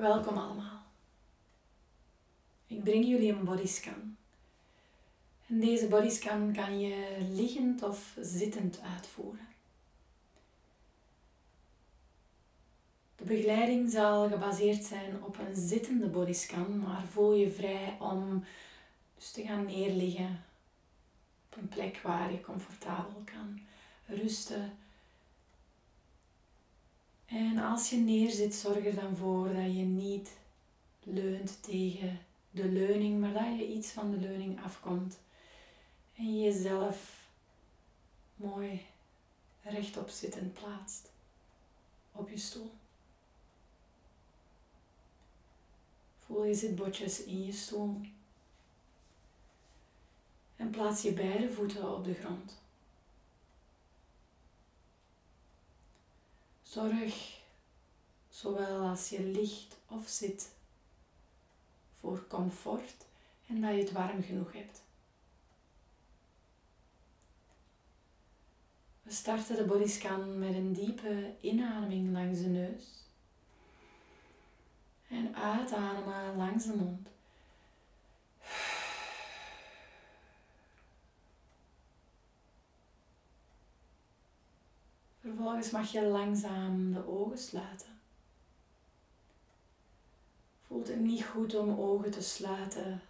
Welkom allemaal. Ik breng jullie een bodyscan. En deze bodyscan kan je liggend of zittend uitvoeren. De begeleiding zal gebaseerd zijn op een zittende bodyscan, maar voel je vrij om dus te gaan neerliggen op een plek waar je comfortabel kan rusten. En als je neerzit, zorg er dan voor dat je niet leunt tegen de leuning, maar dat je iets van de leuning afkomt en je jezelf mooi rechtop zittend plaatst op je stoel. Voel je zitbotjes in je stoel. En plaats je beide voeten op de grond. Zorg, zowel als je ligt of zit, voor comfort en dat je het warm genoeg hebt. We starten de bodyscan met een diepe inademing langs de neus. En uitademen langs de mond. Vervolgens mag je langzaam de ogen sluiten. Voelt het niet goed om ogen te sluiten?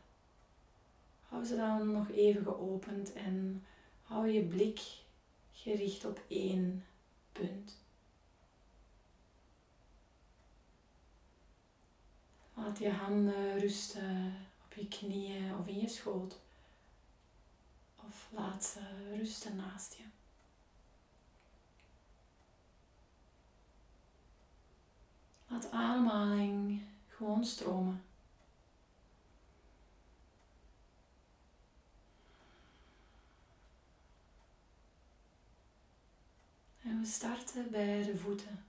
Hou ze dan nog even geopend en hou je blik gericht op één punt. Laat je handen rusten op je knieën of in je schoot. Of laat ze rusten naast je. Laat ademhaling gewoon stromen. En we starten bij de voeten.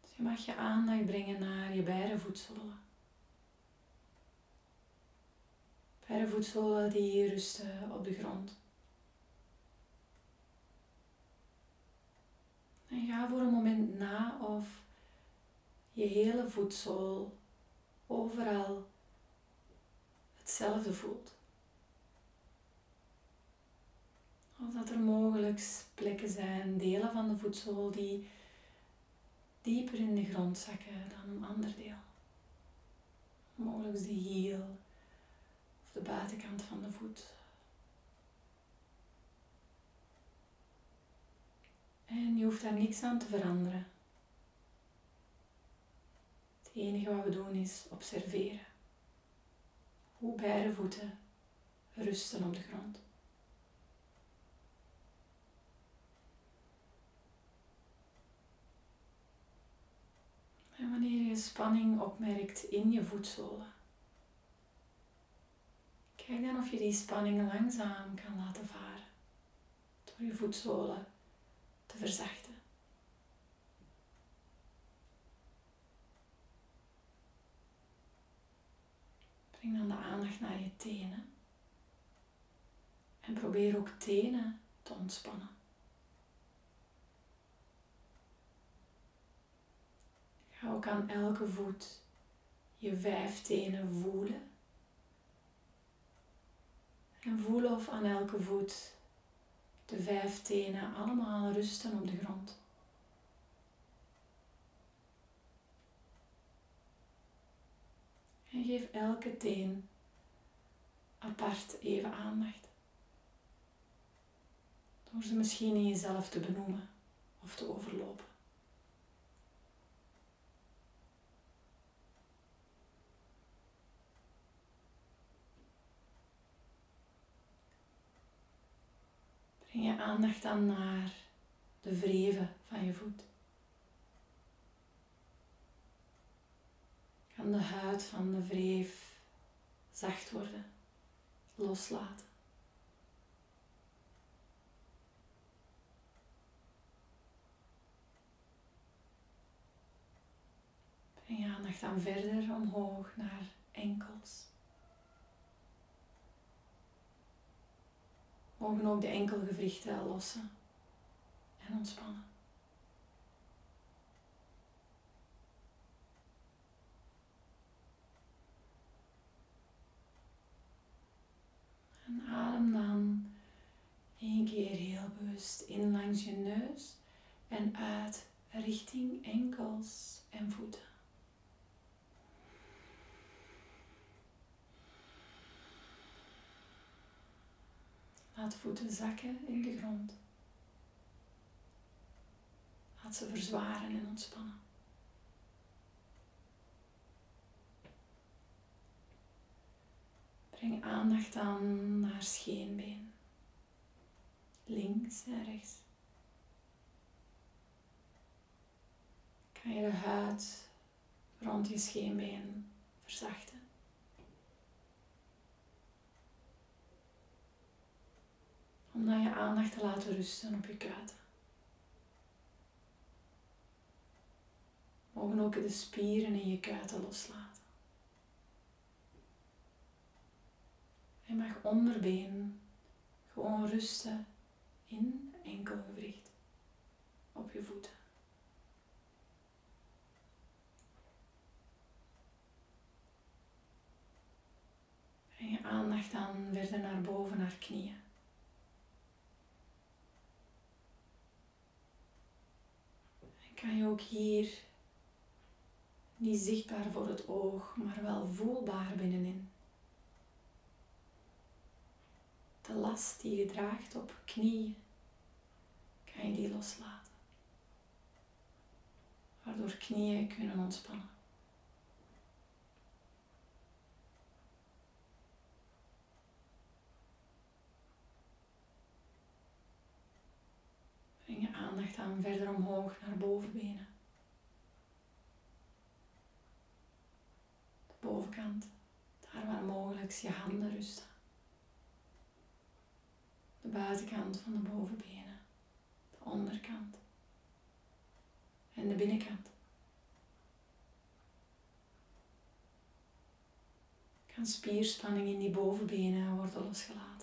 Dus je mag je aandacht brengen naar je beide voetzolen. Beide voetzolen die rusten op de grond. En ga voor een moment na of je hele voetzool overal hetzelfde voelt. Of dat er mogelijk plekken zijn, delen van de voetzool die dieper in de grond zakken dan een ander deel. Mogelijk de hiel of de buitenkant van de voet. En je hoeft daar niks aan te veranderen. Het enige wat we doen is observeren. Hoe beide voeten rusten op de grond. En wanneer je spanning opmerkt in je voetzolen, kijk dan of je die spanning langzaam kan laten varen door je voetzolen te verzachten. Breng dan de aandacht naar je tenen en probeer ook tenen te ontspannen. Ga ook aan elke voet je vijf tenen voelen. En voelen of aan elke voet de vijf tenen allemaal rusten op de grond. En geef elke teen apart even aandacht. Door ze misschien in jezelf te benoemen of te overlopen. Breng je aandacht dan naar de vreven van je voet. Kan de huid van de vreef zacht worden, loslaten. Breng je aandacht dan verder omhoog naar enkels. mogen ook de enkelgewrichten lossen en ontspannen. En adem dan één keer heel bewust in langs je neus en uit richting enkels en voeten. Laat voeten zakken in de grond. Laat ze verzwaren en ontspannen. Breng aandacht aan naar scheenbeen. Links en rechts. Kan je de huid rond je scheenbeen verzachten. Dan je aandacht te laten rusten op je kuiten. Mogen ook de spieren in je kuiten loslaten. Je mag onderbeen gewoon rusten in enkelgewricht op je voeten. Breng je aandacht dan verder naar boven, naar knieën. En kan je ook hier niet zichtbaar voor het oog, maar wel voelbaar binnenin de last die je draagt op knieën, kan je die loslaten. Waardoor knieën kunnen ontspannen. Breng verder omhoog naar bovenbenen. De bovenkant, daar waar mogelijk je handen rusten de buitenkant van de bovenbenen, de onderkant en de binnenkant. Kan spierspanning in die bovenbenen worden losgelaten.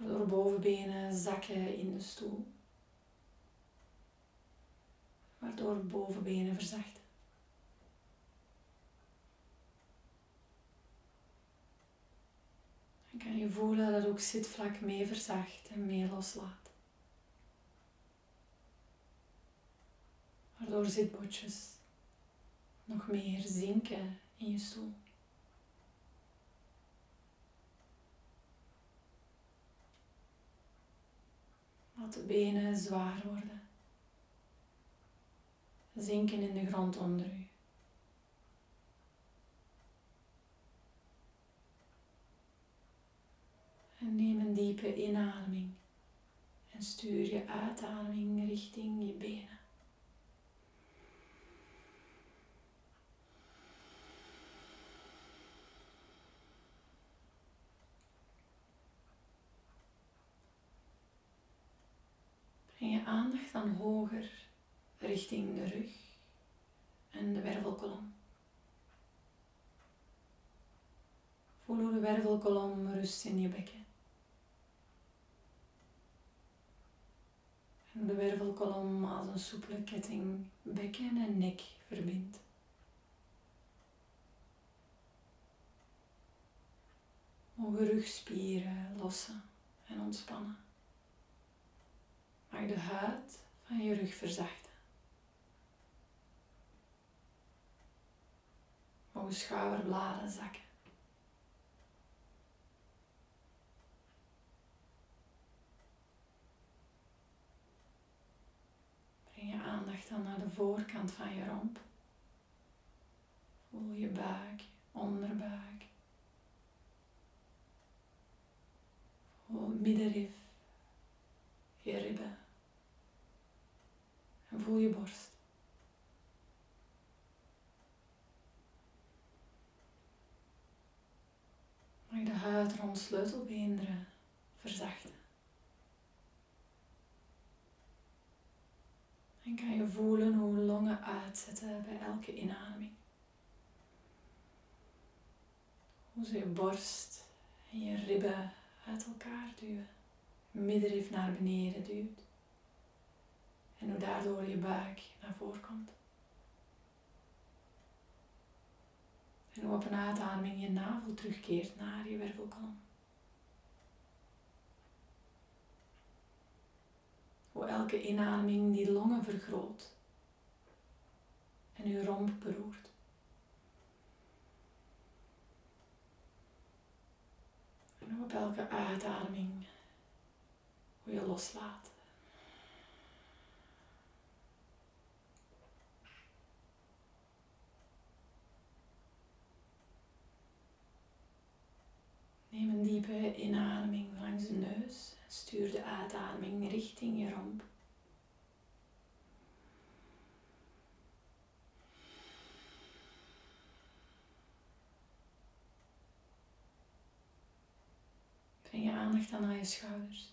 Waardoor bovenbenen zakken in de stoel. Waardoor bovenbenen verzachten. kan je voelen dat ook zitvlak mee verzacht en mee loslaat. Waardoor zitbotjes nog meer zinken in je stoel. De benen zwaar worden. Zinken in de grond onder u. En neem een diepe inademing en stuur je uitademing richting je benen. Breng je aandacht dan hoger richting de rug en de wervelkolom. Voel hoe de wervelkolom rust in je bekken. de wervelkolom als een soepele ketting bekken en nek verbindt. Mogen rugspieren lossen en ontspannen. Mag de huid van je rug verzachten. Mogen schouderbladen zakken. je aandacht dan naar de voorkant van je romp. Voel je buik, onderbuik. Voel middenrif, je ribben. En voel je borst. Mag de huid rond sleutelbeenderen verzachten. En kan je voelen hoe longen uitzetten bij elke inademing. Hoe ze je borst en je ribben uit elkaar duwen. Middenrif naar beneden duwt. En hoe daardoor je buik naar voren komt. En hoe op een uitademing je navel terugkeert naar je wervelkolom. elke inademing die longen vergroot en uw romp beroert. En op elke uitademing hoe je loslaat. Neem een inademing langs de neus stuur de uitademing richting je romp. Breng je aandacht dan naar je schouders.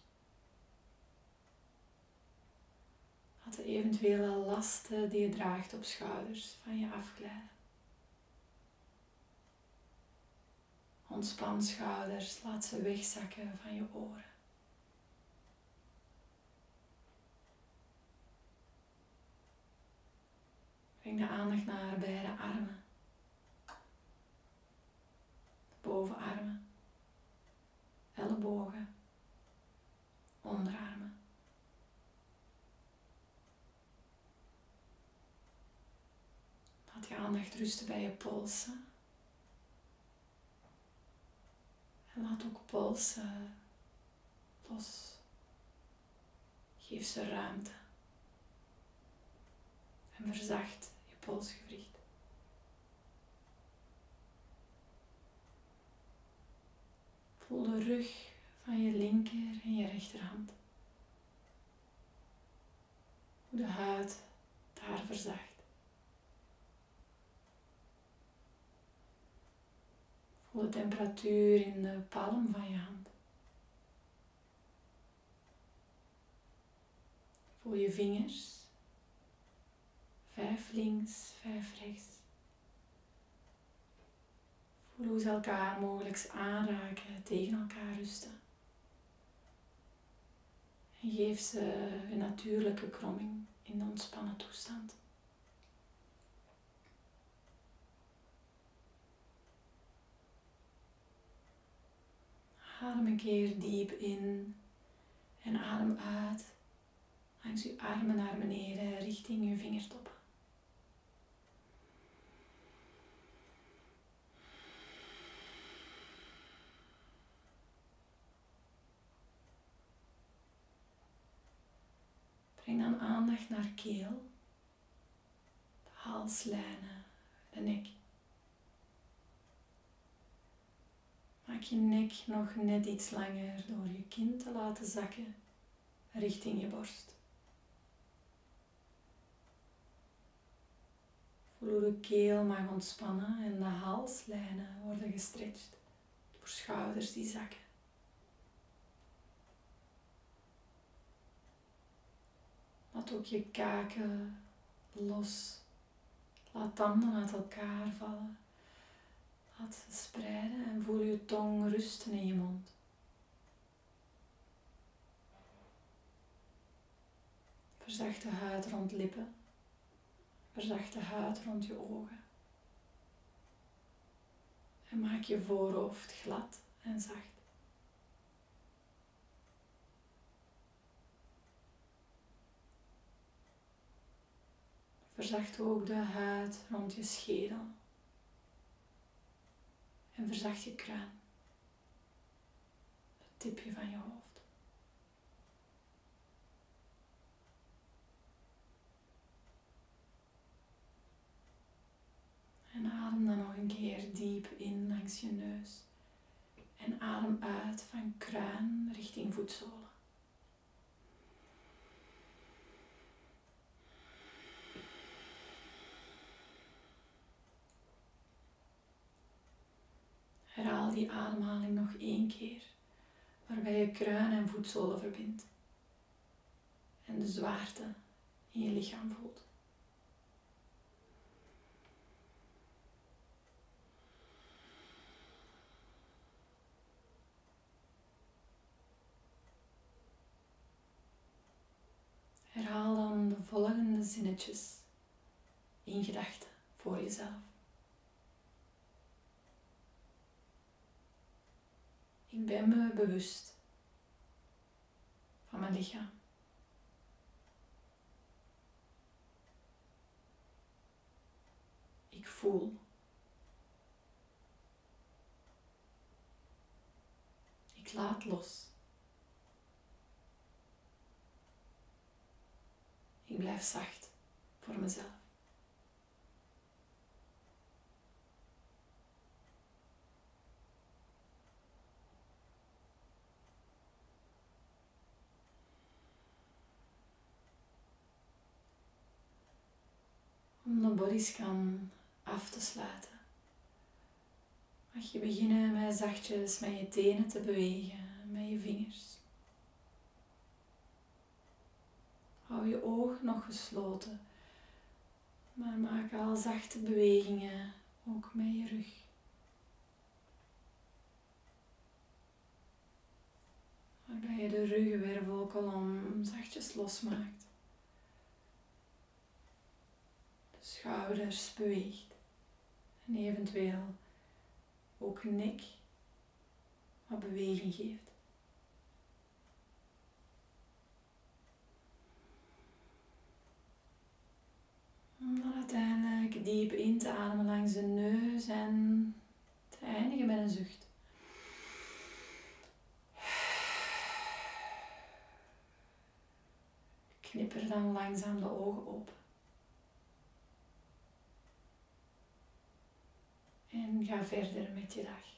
Laat de eventuele lasten die je draagt op schouders van je afglijden. Ontspan schouders, laat ze wegzakken van je oren. Breng de aandacht naar beide armen. Bovenarmen, ellebogen, onderarmen. Laat je aandacht rusten bij je polsen. En laat ook polsen los. Geef ze ruimte. En verzacht je polsgewricht. Voel de rug van je linker en je rechterhand. Hoe de huid daar verzacht. Voel de temperatuur in de palm van je hand. Voel je vingers. Vijf links, vijf rechts. Voel hoe ze elkaar mogelijk aanraken, tegen elkaar rusten. En geef ze een natuurlijke kromming in de ontspannen toestand. Adem een keer diep in en adem uit langs uw armen naar beneden richting uw vingertoppen. Breng dan aandacht naar keel, de halslijnen, de nek. Maak je nek nog net iets langer door je kin te laten zakken richting je borst. Voel hoe de keel mag ontspannen en de halslijnen worden gestretched door schouders die zakken. Laat ook je kaken los. Laat tanden uit elkaar vallen. Laat ze spreiden en voel je tong rusten in je mond. Verzacht de huid rond lippen. Verzacht de huid rond je ogen. En maak je voorhoofd glad en zacht. Verzacht ook de huid rond je schedel. En verzacht je kruin. Het tipje van je hoofd. En adem dan nog een keer diep in langs je neus. En adem uit van kruin richting voetzolen. Herhaal die ademhaling nog één keer, waarbij je kruin en voetzolen verbindt en de zwaarte in je lichaam voelt. Herhaal dan de volgende zinnetjes in gedachten voor jezelf. Ik ben me bewust van mijn lichaam. Ik voel. Ik laat los. Ik blijf zacht voor mezelf. De bodyscan af te sluiten, mag je beginnen met zachtjes met je tenen te bewegen, met je vingers. Hou je ogen nog gesloten, maar maak al zachte bewegingen ook met je rug. Waarbij je de ruggenwervelkolom zachtjes losmaakt. De schouders beweegt en eventueel ook nek wat beweging geeft. Om dan uiteindelijk diep in te ademen langs de neus en te eindigen met een zucht. Knipper dan langzaam de ogen open. En ga verder met je dag.